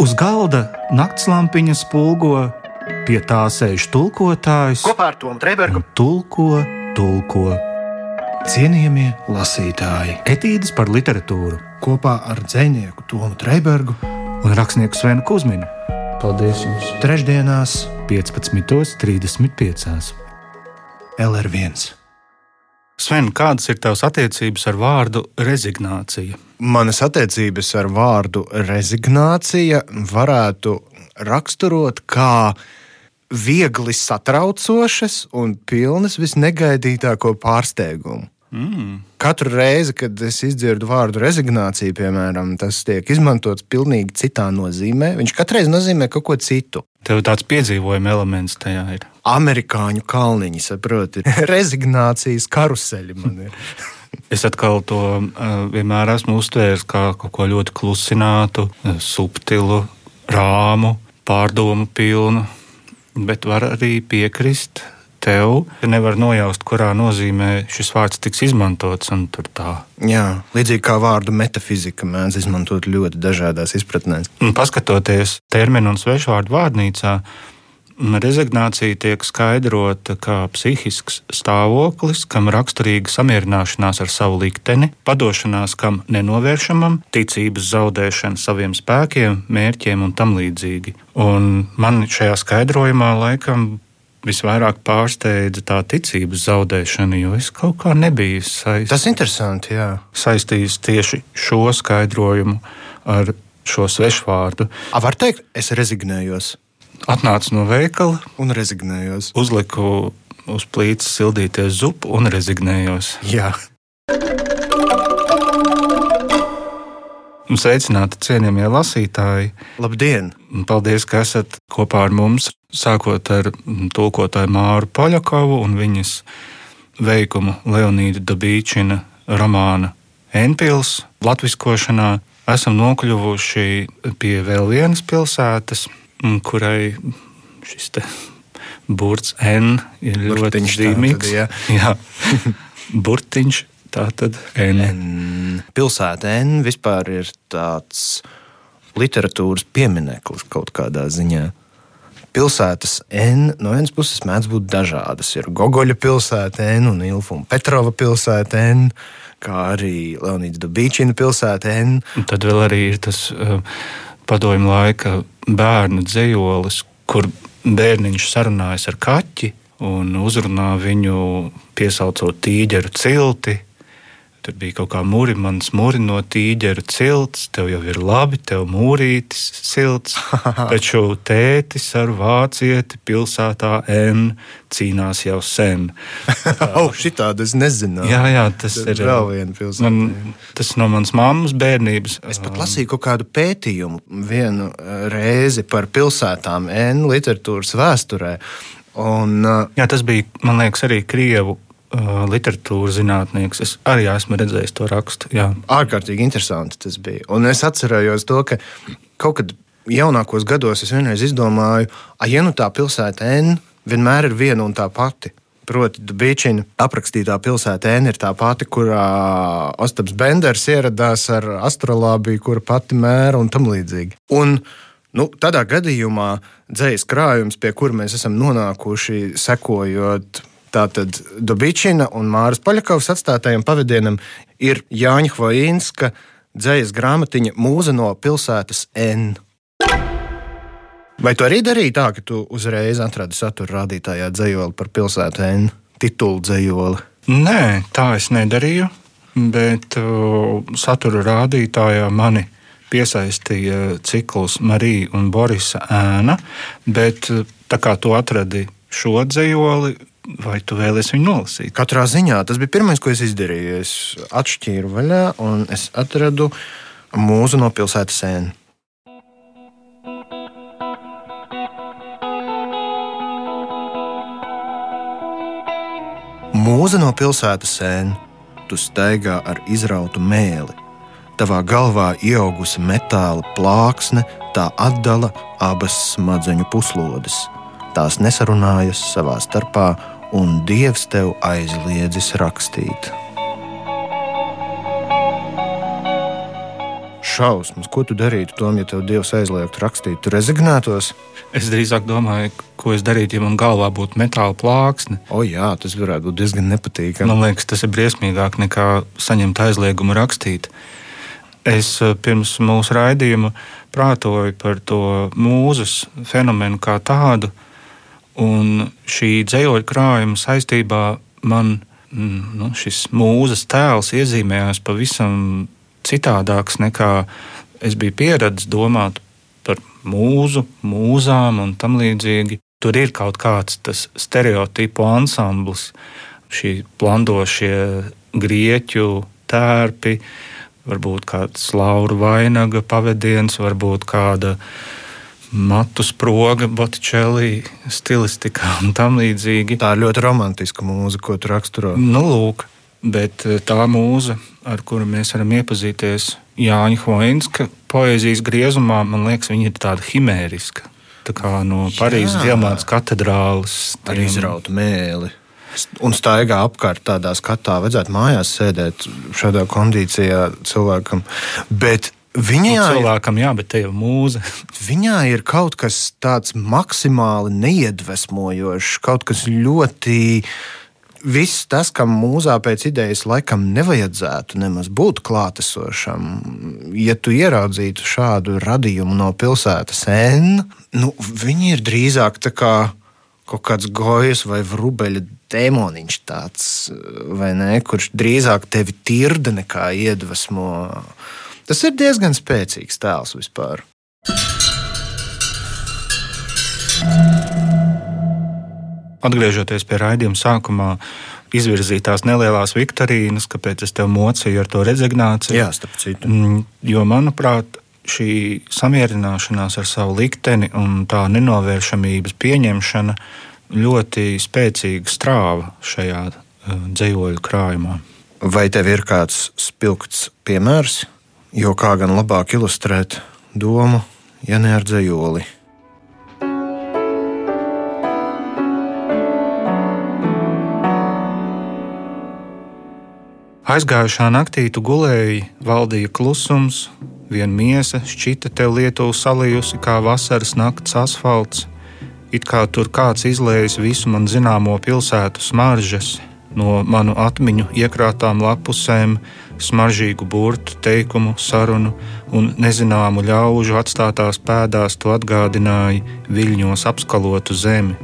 Uz galda naktslampiņa spulgo, pie tā sēž tulkotājs. Kopā ar Tomu Trēbergu. Tulko, tulko. Cienījamie lasītāji, Etīdes par literatūru kopā ar dzinieku Tomu Trēbergu un rakstnieku Svenu Kusminu Paldies jums! trešdienās 15.35. LR1. Sven, kādas ir tavas attiecības ar vārdu rezignācija? Manas attiecības ar vārdu rezignācija varētu raksturot kā viegli satraucošas un pilnas visnegaidītāko pārsteigumu. Mm. Katru reizi, kad es izdzirdu vārdu rezignācija, piemēram, tas tiek izmantots pilnīgi citā nozīmē. Viņš katru reizi nozīmē kaut ko citu. Tev tāds piedzīvojuma elements tajā ir. Amerikāņu kalniņi, saproti, rezignācijas karuseļi man ir. Es atkal to uh, vienmēr esmu uztvēris kā kaut ko ļoti klusinātu, uh, subtilu, rāmu, pārdomu pilnu, bet var arī piekrist tev. Nevar nojaust, kurā nozīmē šis vārds tiks izmantots. Jā, līdzīgi kā vārdu metafizika mēdz izmantot ļoti dažādās izpratnēs. Un Paskatoties terminu un svešvārdu vārnīcā, rezignācija tiek skaidrota kā psihisks stāvoklis, kam raksturīga samierināšanās ar savu likteni, padošanās kam nenovēršamam, ticības zaudēšana saviem spēkiem, mērķiem un tam līdzīgi. Un man šajā skaidrojumā laikam visvairāk pārsteidza tā ticības zaudēšana, jo es kaut kā nebiju saist, Tas ir interesanti, jā. saistījis tieši šo skaidrojumu ar šo svešvārdu. A, var teikt, es rezignējos Atnācu no veikala, un rezignējos. uzliku uz plīts sildīties zupu un rezignējos. Jā, Sveicināti, cienījamie lasītāji! labdien! Paldies, ka esat kopā ar mums, sākot ar tulkotāju Māru Poļakovu un viņas veikumu Leonīda Dabīčina romāna Enpils latviskošanā. Esam nokļuvuši pie vēl vienas pilsētas, kurai šis burts N ir ļoti Burtiņš zīmīgs. tātad, jā. jā. Burtiņš, tā tad N. N. Pilsēta N vispār ir tāds literatūras piemineklis kaut kādā ziņā. Pilsētas N no vienas puses mēdz būt dažādas. Ir Gogoļa pilsēta N un Ilfa un Petrova pilsēta N, kā arī Leonīds Dabīčina pilsēta N. Un tad vēl arī ir tas uh, padomju laika bērnu dzējolis, kur bērniņš sarunājas ar kaķi un uzrunā viņu piesaucot tīģeru cilti. Tur bija kaut kā mūri, mans mūri no tīģeru cilts, tev jau ir labi, tev mūrītis silts. Taču tētis ar vācieti pilsētā N cīnās jau sen. Oh, šitādu es nezināju. Jā, jā, tas Tad ir vēl viena pilsēta. Man, tas no manas mammas bērnības. Es pat lasīju kaut kādu pētījumu vienu eh, reizi par pilsētām N literatūras vēsturē. Un, uh, Jā, tas bija, man liekas, arī krievu uh, literatūras zinātnieks. Es arī esmu redzējis to rakstu. Jā. ārkārtīgi interesanti tas bija. Un es atcerējos to, ka kaut kad jaunākos gados es vienreiz izdomāju, ka ja nu tā pilsēta N vienmēr ir viena un tā pati. Proti, Dabīčina aprakstītā pilsēta N ir tā pati, kurā Ostaps Benders ieradās ar astrolābiju, kura pati mēra un tam līdzīgi. Un, nu, tādā gadījumā dzīslis krājums, pie kura mēs esam nonākuši, sekojot Tātad Dabīčina un Māras Paļakovas atstātajam pavadienam ir Jāņa Hvojinska dzīslas grāmatiņa Mūza no pilsētas N. Vai tu arī darīji tā, ka tu uzreiz atradi satura rādītājā dzējoli par pilsētu N, titulu dzējoli? Nē, tā es nedarīju, bet satura rādītājā mani piesaistīja cikls Marija un Borisa ēna. Bet tā kā tu atradi šo dzējoli, vai tu vēlēsies viņu nolasīt? Katrā ziņā tas bija pirmais, ko es izdarīju. Es atšķīru vaļā un es atradu mūzu no pilsētas N. Mūza no pilsētas sēna, tu staigā ar izrautu mēli. Tavā galvā ieaugusi metāla plāksne, tā atdala abas smadzeņu puslodes. Tās nesarunājas savā starpā, un Dievs tev aizliedzis rakstīt. šausmas. Ko tu darītu, Tom, ja tev Dievs aizliegtu rakstīt? Tu rezignētos? Es drīzāk domāju, ko es darītu, ja man galvā būtu metāla plāksne. O, jā, tas varētu būt diezgan nepatīkami. Man liekas, tas ir briesmīgāk nekā saņemt aizliegumu rakstīt. Es eh, pirms mūsu raidījuma prātoju par to mūzes fenomenu kā tādu, un šī dzējoļa krājuma saistībā man mm, nu, šis mūzes tēls iezīmējās pavisam citādāks nekā es biju pieradis domāt par mūzu, mūzām un tam līdzīgi. Tur ir kaut kāds tas stereotipu ansamblis, šī plandošie grieķu tērpi, varbūt kāds Laura Vainaga pavadiens, varbūt kāda matu sproga, Botticelli stilistika un tam līdzīgi. Tā ir ļoti romantiska mūzika, ko tu raksturo. Nu, lūk, bet eh, tā mūza, ar kuru mēs varam iepazīties Jāņa Hoinska poēzijas griezumā, man liekas, viņa ir tāda himēriska. Tā kā no Parīzes diamāts katedrāles. Ar izrautu mēli. Un staigā apkārt tādā skatā, vajadzētu mājās sēdēt šādā kondīcijā cilvēkam. Bet Viņā nu, cilvēkam, jā, bet te jau mūze. Viņā ir kaut kas tāds maksimāli neiedvesmojošs, kaut kas ļoti viss tas, kam mūzā pēc idejas laikam nevajadzētu nemaz būt klātesošam, ja tu ieraudzītu šādu radījumu no pilsētas N, nu, viņi ir drīzāk tā kā kaut kāds gojas vai vrubeļa demoniņš tāds, vai ne, kurš drīzāk tevi tirda nekā iedvesmo. Tas ir diezgan spēcīgs tēls vispār. Atgriežoties pie raidījuma sākumā, izvirzītās nelielās viktorīnas, kāpēc es tev mocīju ar to rezignāciju. Jā, starp citu. Mm, jo, manuprāt, šī samierināšanās ar savu likteni un tā nenovēršamības pieņemšana ļoti spēcīga strāva šajā uh, dzējoļu krājumā. Vai tev ir kāds spilgts piemērs, jo kā gan labāk ilustrēt domu, ja ne ar dzējoli? Aizgājušā naktī tu gulēji, valdīja klusums, viena miesa šķita tev Lietuva salījusi kā vasaras nakts asfalts. It kā tur kāds izlējis visu man zināmo pilsētu smaržas, no manu atmiņu iekrātām lapusēm, smaržīgu burtu, teikumu, sarunu un nezināmu ļaužu atstātās pēdās tu atgādināji viļņos apskalotu zemi.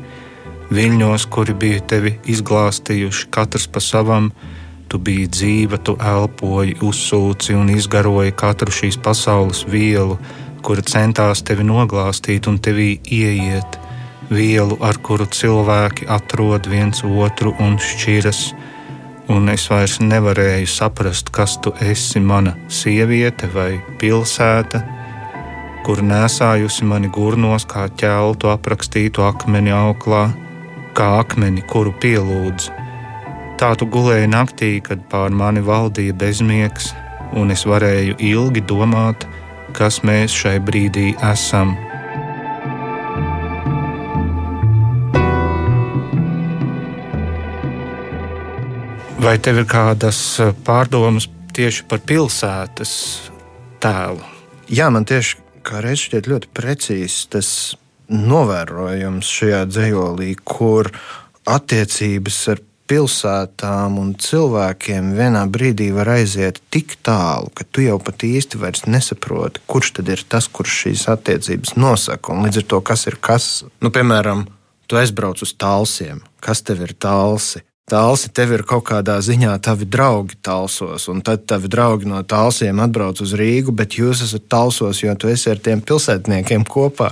Viļņos, kuri bija tevi izglāstījuši katrs pa savam, Tu biji dzīva, tu elpoji, uzsūci un izgaroji katru šīs pasaules vielu, kura centās tevi noglāstīt un tevī ieiet, vielu, ar kuru cilvēki atrod viens otru un šķiras. Un es vairs nevarēju saprast, kas tu esi, mana sieviete vai pilsēta, kur nesājusi mani gurnos kā ķeltu aprakstītu akmeni auklā, kā akmeni, kuru pielūdzu Tā tu gulēji naktī, kad pār mani valdīja bezmiegs, un es varēju ilgi domāt, kas mēs šai brīdī esam. Vai tev ir kādas eh, pārdomas tieši par pilsētas tēlu? Jā, man tieši kā reizes šķiet ļoti precīzs tas novērojums šajā dzējolī, kur attiecības ar pilsētām un cilvēkiem vienā brīdī var aiziet tik tālu, ka tu jau pat īsti vairs nesaproti, kurš tad ir tas, kurš šīs attiecības nosaka. Un līdz ar to, kas ir kas, nu, piemēram, tu aizbrauc uz tālsiem, kas tev ir tālsi. Tālsi tev ir kaut kādā ziņā tavi draugi talsos, un tad tavi draugi no tālsiem atbrauc uz Rīgu, bet jūs esat talsos, jo tu esi ar tiem pilsētniekiem kopā.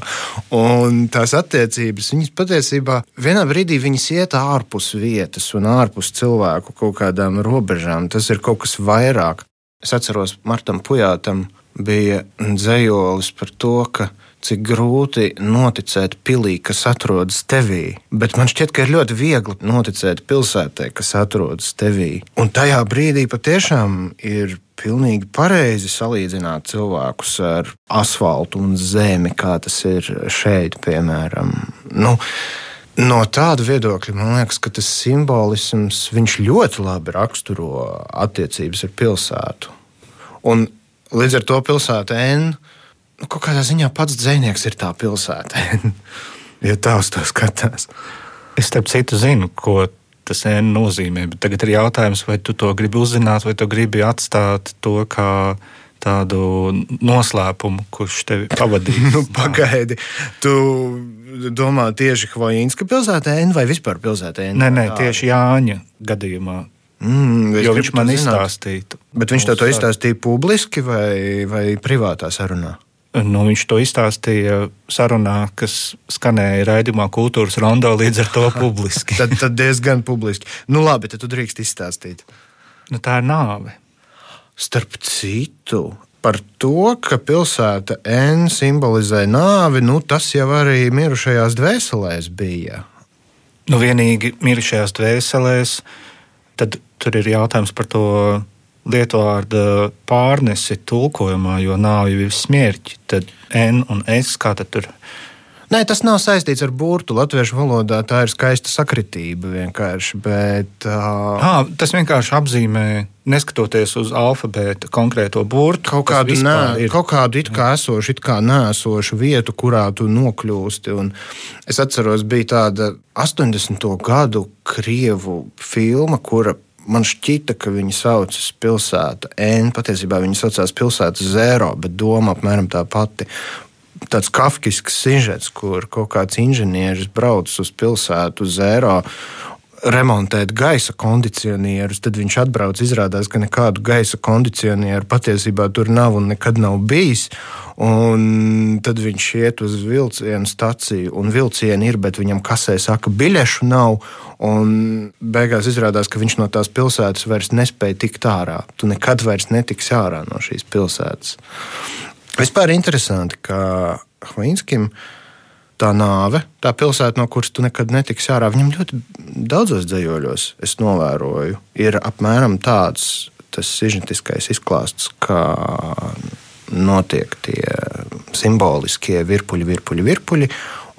Un tās attiecības, viņas patiesībā vienā brīdī viņas iet ārpus vietas un ārpus cilvēku kaut kādām robežām. Tas ir kaut kas vairāk. Es atceros, Martam Pujātam bija dzējolis par to, ka cik grūti noticēt pilī, kas atrodas tevī. Bet man šķiet, ka ir ļoti viegli noticēt pilsētai, kas atrodas tevī. Un tajā brīdī patiešām ir pilnīgi pareizi salīdzināt cilvēkus ar asfaltu un zemi, kā tas ir šeit, piemēram. Nu, No tāda viedokļa man liekas, ka tas simbolisms ļoti labi raksturo attiecības ar pilsētu. Un Līdz ar to pilsēta N. Nu, kaut kādā ziņā pats dzinieks ir tā pilsēta. ja tā uz to skatās. Es starp citu zinu, ko tas N nozīmē. Bet tagad ir jautājums, vai tu to gribi uzzināt, vai tu gribi atstāt to kā tādu noslēpumu, kurš tevi pavadīs. nu, pagaidi, tu domā tieši Hvojinska pilsētā N vai vispār pilsētā N? Nē, nē, tieši Jāņa gadījumā. Mm, jo viņš man izstāstīja. Bet viņš to izstāstīja publiski vai, vai privātā sarunā? Nu, viņš to izstāstīja sarunā, kas skanēja raidījumā Kultūras Rondo līdz ar to publiski. tad, tad diezgan publiski. Nu, labi, tad tu drīkst izstāstīt. Nu, tā ir nāve. Starp citu, par to, ka pilsēta N simbolizē nāvi, nu, tas jau arī mirušajās dvēselēs bija. Nu, vienīgi mirušajās dvēselēs, tad tur ir jautājums par to lietvārda pārnesi tulkojumā, jo nav jau smērķi. Tad N un S kā tad tur? Nē, tas nav saistīts ar burtu. Latviešu valodā tā ir skaista sakritība vienkārši. Bet, uh... à, tas vienkārši apzīmē, neskatoties uz alfabēta konkrēto burtu, kaut kādu, nē, ir. kaut kādu it kā esošu, it kā nēsošu vietu, kurā tu nokļūsti. Un es atceros, bija tāda 80. gadu krievu filma, kura man šķita, ka viņi saucas pilsēta N. Patiesībā viņi saucās pilsēta Zero, bet doma apmēram tā pati tāds kafisks sižets, kur kaut kāds inženieris brauc uz pilsētu Zero. Remontēt gaisa kondicionierus, tad viņš atbrauc. Izrādās, ka nekādu gaisa kondicionieru patiesībā tur nav un nekad nav bijis. Un tad viņš iet uz vilcienu staciju, un vilcieni ir, bet viņam kasē saka, biļešu nav. Un beigās izrādās, ka viņš no tās pilsētas vairs nespēja tikt ārā. Tu nekad vairs netiksi ārā no šīs pilsētas. Vispār interesanti, ka Hvinskim tā nāve, tā pilsēta, no kuras tu nekad netiksi ārā, viņam ļoti daudzos dzējoļos, es novēroju, ir apmēram tāds tas sižetiskais izklāsts, kā notiek tie simboliskie virpuļi, virpuļi, virpuļi,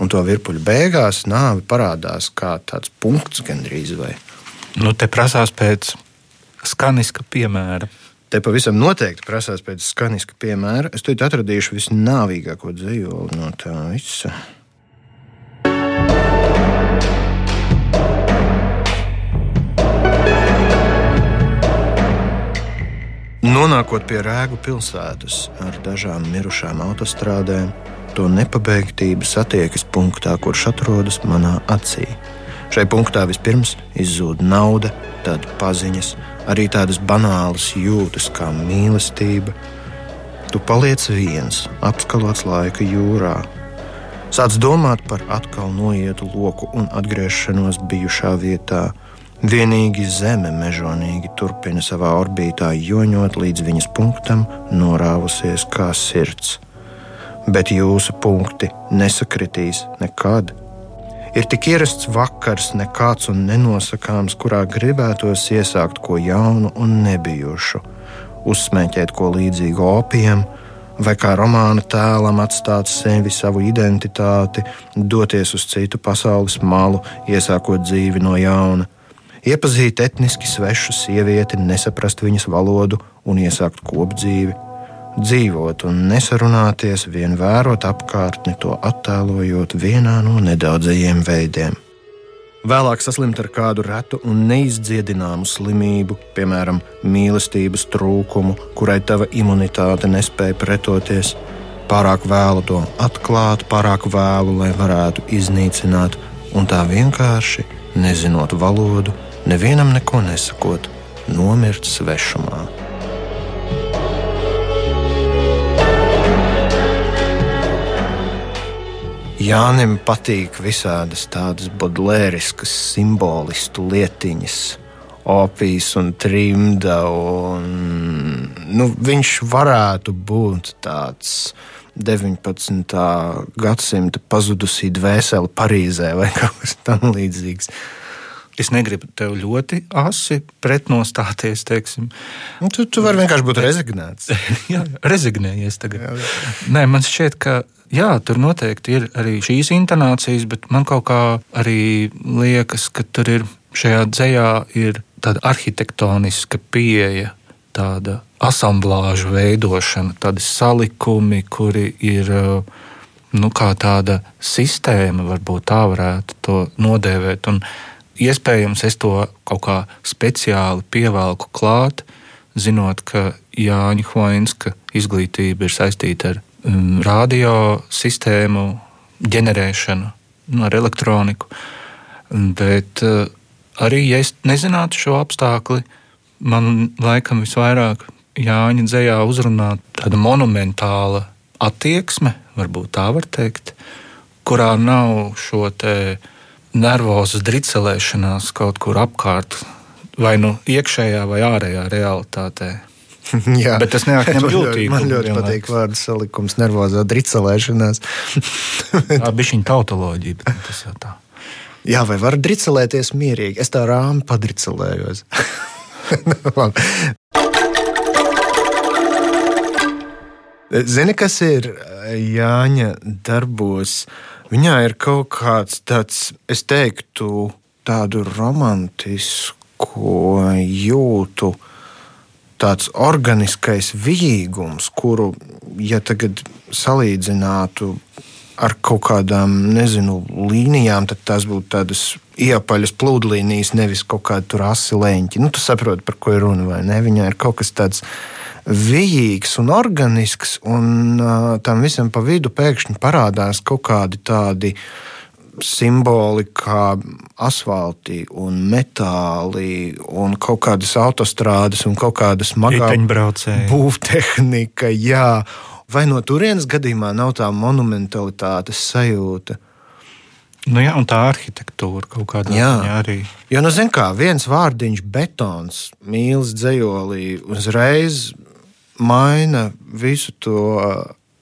un to virpuļu beigās nāve parādās kā tāds punkts gandrīz vai. Nu, te prasās pēc skaniska piemēra. Te pavisam noteikti prasās pēc skaniska piemēra. Es tur atradīšu visnāvīgāko dzīvoli no tā visa. Nonākot pie Rēgu pilsētas ar dažām mirušām autostrādēm, to nepabeigtība satiekas punktā, kurš atrodas manā acī. Šai punktā vispirms izzūd nauda, tad paziņas, arī tādas banālas jūtas kā mīlestība. Tu paliec viens, apskalots laika jūrā. Sāc domāt par atkal noietu loku un atgriešanos bijušā vietā. Vienīgi Zeme mežonīgi turpina savā orbītā joņot līdz viņas punktam, norāvusies kā sirds. Bet jūsu punkti nesakritīs nekad Ir tik ierasts vakars, nekāds un nenosakāms, kurā gribētos iesākt ko jaunu un nebijušu, uzsmēķēt ko līdzīgu opijam, vai kā romāna tēlam atstāt sevi, savu identitāti, doties uz citu pasaules malu, iesākot dzīvi no jauna, iepazīt etniski svešu sievieti, nesaprast viņas valodu un iesākt kopdzīvi dzīvot un nesarunāties, vien vērot apkārtni, to attēlojot vienā no nedaudzajiem veidiem. Vēlāk saslimt ar kādu retu un neizdziedināmu slimību, piemēram, mīlestības trūkumu, kurai tava imunitāte nespēja pretoties. Pārāk vēlu to atklāt, pārāk vēlu, lai varētu iznīcināt, un tā vienkārši, nezinot valodu, nevienam neko nesakot, nomirt svešumā. Jānim patīk visādas tādas bodlēriskas, simbolistu lietiņas, opijas un trimda. Un, nu, viņš varētu būt tāds 19. gadsimta pazudusī dvēsele Parīzē vai kaut kas tamlīdzīgs. Es negribu tev ļoti asi pretnostāties. Nu, tu, tu vari vienkārši būt rezignēts. jā, rezignējies tagad. Jā, jā. Nē, man šķiet, ka jā, tur noteikti ir arī šīs intonācijas, bet man kaut kā arī liekas, ka tur ir šajā dzējā ir tāda arhitektoniska pieeja tāda asamblāžu veidošana, tādi salikumi, kuri ir nu, kā tāda sistēma, varbūt tā varētu to nodēvēt. Un iespējams, es to kaut kā speciāli pievelku klāt, zinot, ka Jāņa Hoinska izglītība ir saistīta ar um, radiosistēmu ģenerēšanu, nu, ar elektroniku. Bet uh, arī, ja es nezinātu šo apstākļu, man laikam visvairāk Jāņa dzējā uzrunā tāda monumentāla attieksme, varbūt tā var teikt, kurā nav šo nervozas dricelēšanās kaut kur apkārt, vai nu iekšējā vai ārējā realitātē. Jā, bet tas neatņem jūtību. Man ļoti vienlaiks. patīk vārdu salikums, nervozā dricelēšanās. tā bija viņa tautoloģija, bet tas jau tā. Jā, vai var dricelēties mierīgi? Es tā rāmi padricelējos. Zini, kas ir Jāņa darbos? Viņā ir kaut kāds tāds, es teiktu, tādu romantisku jūtu, tāds organiskais vīgums, kuru, ja tagad salīdzinātu ar kaut kādām, nezinu, līnijām, tad tās būtu tādas iepaļas plūdlīnijas, nevis kaut kāda tur asi leņķi. Nu, tu saproti, par ko ir runa, vai ne? Viņā ir kaut kas tāds vijīgs un organisks, un uh, tam visam pa vidu pēkšņi parādās kaut kādi tādi simboli kā asfaltī, un metāli, un kaut kādas autostrādes, un kaut kāda smaga būvtehnika. Jā. Vai no turienes gadījumā nav tā monumentalitātes sajūta? Nu jā, un tā arhitektūra kaut kādā veidā arī. Jo, nu, zināmā kā viens vārdiņš, betons, mīlestības dzējolī, uzreiz maina visu to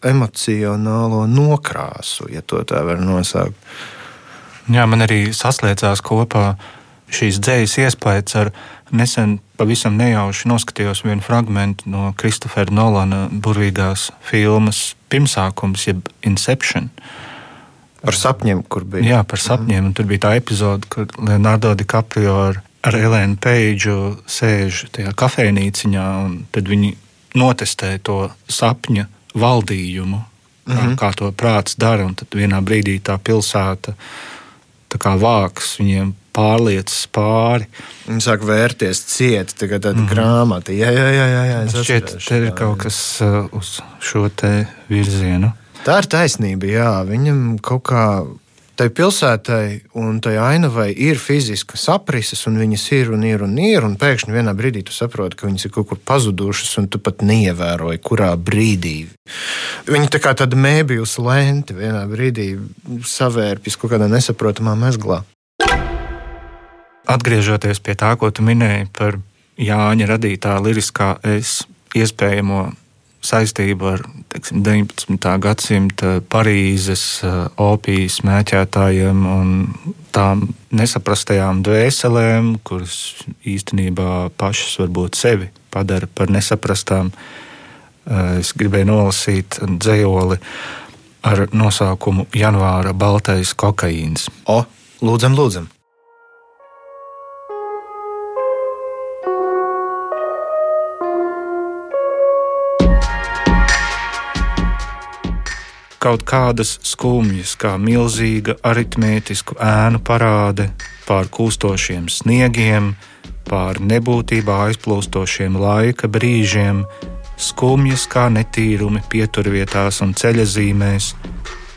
emocionālo nokrāsu, ja tā var nosaukt. Jā, man arī saslēdzās kopā šīs dzīslas iespējas ar nesen pavisam nejauši noskatījos vienu fragment no Kristofera Nolana burvīgās filmas pirmsākums, jeb Inception. Par sapņiem, kur bija. Jā, par sapņiem. Un tur bija tā epizode, kur Leonardo DiCaprio ar, ar Elēnu Peidžu sēž tajā kafejnīciņā, un tad viņi notestē to sapņu valdījumu, kā, mm -hmm. kā to prāts dara. Tad vienā brīdī tā pilsēta tā kā vāks viņiem pārliecas pāri. Viņa sāk vērties cieti, tā kā tāda mm -hmm. grāmata. Jā, jā, jā, jā, jā šķiet, te ir kaut kas uh, uz šo te virzienu. Tā ir taisnība, jā. Viņam kaut kā tai pilsētai un tai ainavai ir fiziska saprises, un viņas ir un ir un ir. Un pēkšņi vienā brīdī tu saproti, ka viņas ir kaut kur pazudušas, un tu pat neievēroji, kurā brīdī. Viņa tā kā tāda mēbijas lente vienā brīdī savērpjas kaut kādā nesaprotamā mezglā. Atgriežoties pie tā, ko tu minēji par Jāņa radītā liriskā es iespējamo saistību ar teiksim, 19. gadsimta Parīzes eh, opijas mēķētājiem un tām nesaprastajām dvēselēm, kuras īstenībā pašas varbūt sevi padara par nesaprastām. Eh, es gribēju nolasīt dzējoli ar nosaukumu Janvāra Baltais kokaīns. O, lūdzam, lūdzam! Kaut kādas skumjas, kā milzīga aritmētisku ēnu parāde pār kūstošiem sniegiem, pār nebūtībā aizplūstošiem laika brīžiem, skumjas kā netīrumi pieturvietās un ceļazīmēs,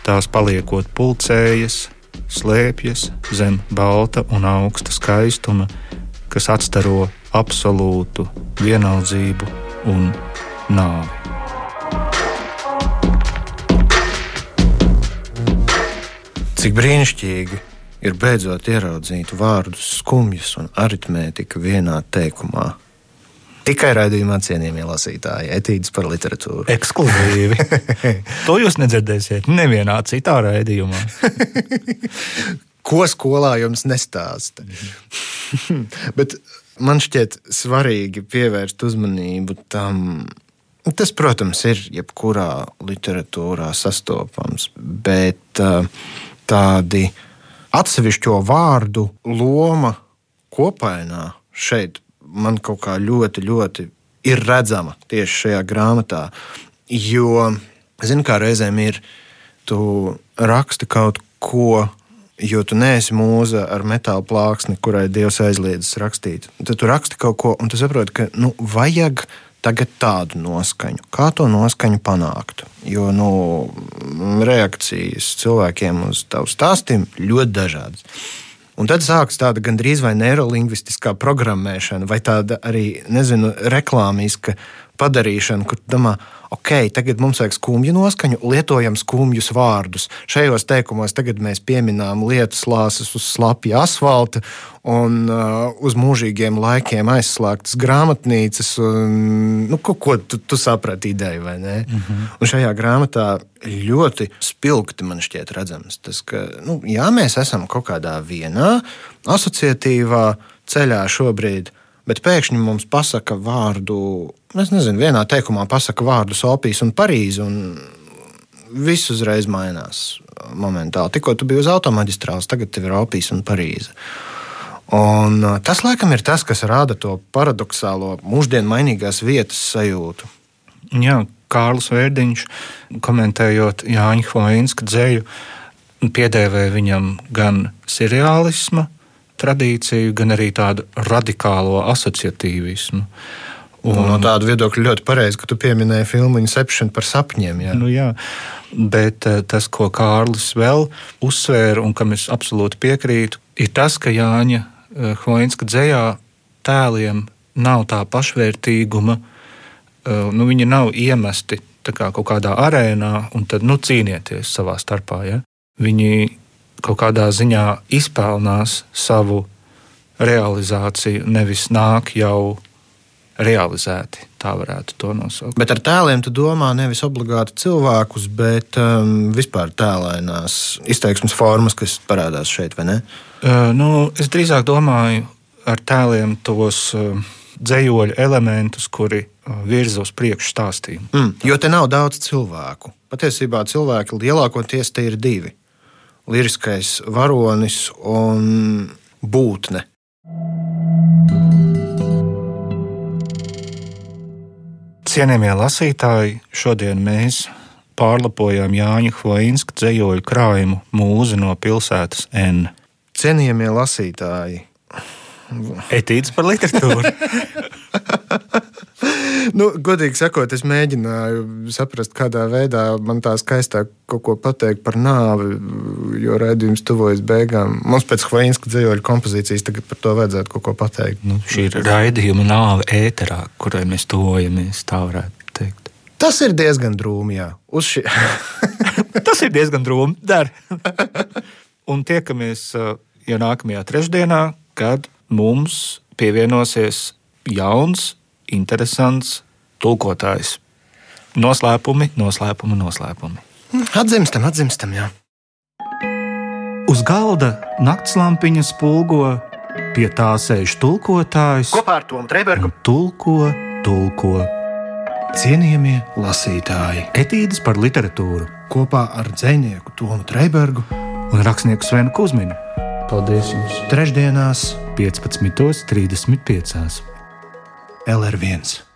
tās paliekot pulcējas, slēpjas zem balta un augsta skaistuma, kas atstaro absolūtu vienaldzību un nāvi. Cik brīnišķīgi ir beidzot ieraudzīt vārdus skumjas un aritmētika vienā teikumā. Tikai raidījumā cienījamie lasītāji, etīdes par literatūru. Ekskluzīvi. to jūs nedzirdēsiet nevienā citā raidījumā. Ko skolā jums nestāsta? Bet man šķiet svarīgi pievērst uzmanību tam. Tas, protams, ir jebkurā literatūrā sastopams, bet uh, tādi atsevišķo vārdu loma kopainā šeit man kaut kā ļoti, ļoti ir redzama tieši šajā grāmatā. Jo, zinu, kā reizēm ir, tu raksti kaut ko jo tu neesi mūza ar metāla plāksni, kurai Dievs aizliedzis rakstīt. Tad tu raksti kaut ko, un tu saproti, ka nu, vajag tagad tādu noskaņu. Kā to noskaņu panākt? Jo nu, reakcijas cilvēkiem uz tavu stāstījumu ļoti dažādas. Un tad sākas tāda gandrīz vai neirolingvistiskā programmēšana, vai tāda arī, nezinu, reklāmiska padarīšana, kur domā, ok, tagad mums vajag skumju noskaņu, lietojam skumjus vārdus. Šajos teikumos tagad mēs pieminām lietas lāses uz slapja asfalta un uh, uz mūžīgiem laikiem aizslēgtas grāmatnīcas. Un, nu, ko ko tu, tu saprati ideju, vai ne? Mm -hmm. Un šajā grāmatā ļoti spilgti man šķiet redzams tas, ka nu, jā, mēs esam kaut kādā vienā asociatīvā ceļā šobrīd bet pēkšņi mums pasaka vārdu, es nezinu, vienā teikumā pasaka vārdu Sofijas un Parīzi. Un viss uzreiz mainās momentāli. Tikko tu biji uz automaģistrāles, tagad tev ir Opijas un Parīze. Un uh, tas, laikam, ir tas, kas rada to paradoxālo, mūždienu mainīgās vietas sajūtu. Jā, Kārlis Vērdiņš, komentējot Jāņa Hoinska dzēju, piedēvēja viņam gan seriālismu, tradīciju, gan arī tādu radikālo asociatīvismu. Un, nu, no tāda viedokļa ļoti pareizi, ka tu pieminēji filmu Inception par sapņiem. Jā. Nu, jā. Bet eh, tas, ko Kārlis vēl uzsvēra un kam es absolūti piekrītu, ir tas, ka Jāņa Hoinska eh, dzējā tēliem nav tā pašvērtīguma, eh, nu, viņi nav iemesti kā kaut kādā arēnā un tad nu, cīnieties savā starpā. Ja? Viņi kaut kādā ziņā izpelnās savu realizāciju, nevis nāk jau realizēti. Tā varētu to nosaukt. Bet ar tēliem tu domā nevis obligāti cilvēkus, bet um, vispār tēlēnās izteiksmes formas, kas parādās šeit, vai ne? Uh, nu, es drīzāk domāju ar tēliem tos uh, dzējoļu elementus, kuri uh, virza uz priekšu stāstījumu. Mm, jo te nav daudz cilvēku. Patiesībā cilvēki lielākoties te ir divi liriskais varonis un būtne. Cienījamie lasītāji, šodien mēs pārlapojām Jāņa Hvainska dzējoļu krājumu mūzi no pilsētas N. Cienījamie lasītāji, etīdes par literatūru. nu, godīgi sakot, es mēģināju saprast, kādā veidā man tā skaistāk kaut ko pateikt par nāvi, jo raidījums tuvojas beigām. Mums pēc Hvainska dzīvoļu kompozīcijas tagad par to vajadzētu kaut ko pateikt. Nu, šī ir raidījuma nāve ēterā, kurai mēs tuvojamies, tā varētu teikt. Tas ir diezgan drūmi, jā. Ši... Tas ir diezgan drūmi. Dar. Un tiekamies jau nākamajā trešdienā, kad mums pievienosies jauns interesants tulkotājs. Noslēpumi, noslēpumi, noslēpumi. Atzīstam, atzīstam, jā. Uz galda naktslampiņa spulgo, pie tā sēž tulkotājs. Kopā ar Tomu Trēbergu. Tulko, tulko. Cienījamie lasītāji, etīdes par literatūru kopā ar dzinieku Tomu Trēbergu un rakstnieku Svenu Kusminu. Paldies jums! Trešdienās, 15.35. LR1.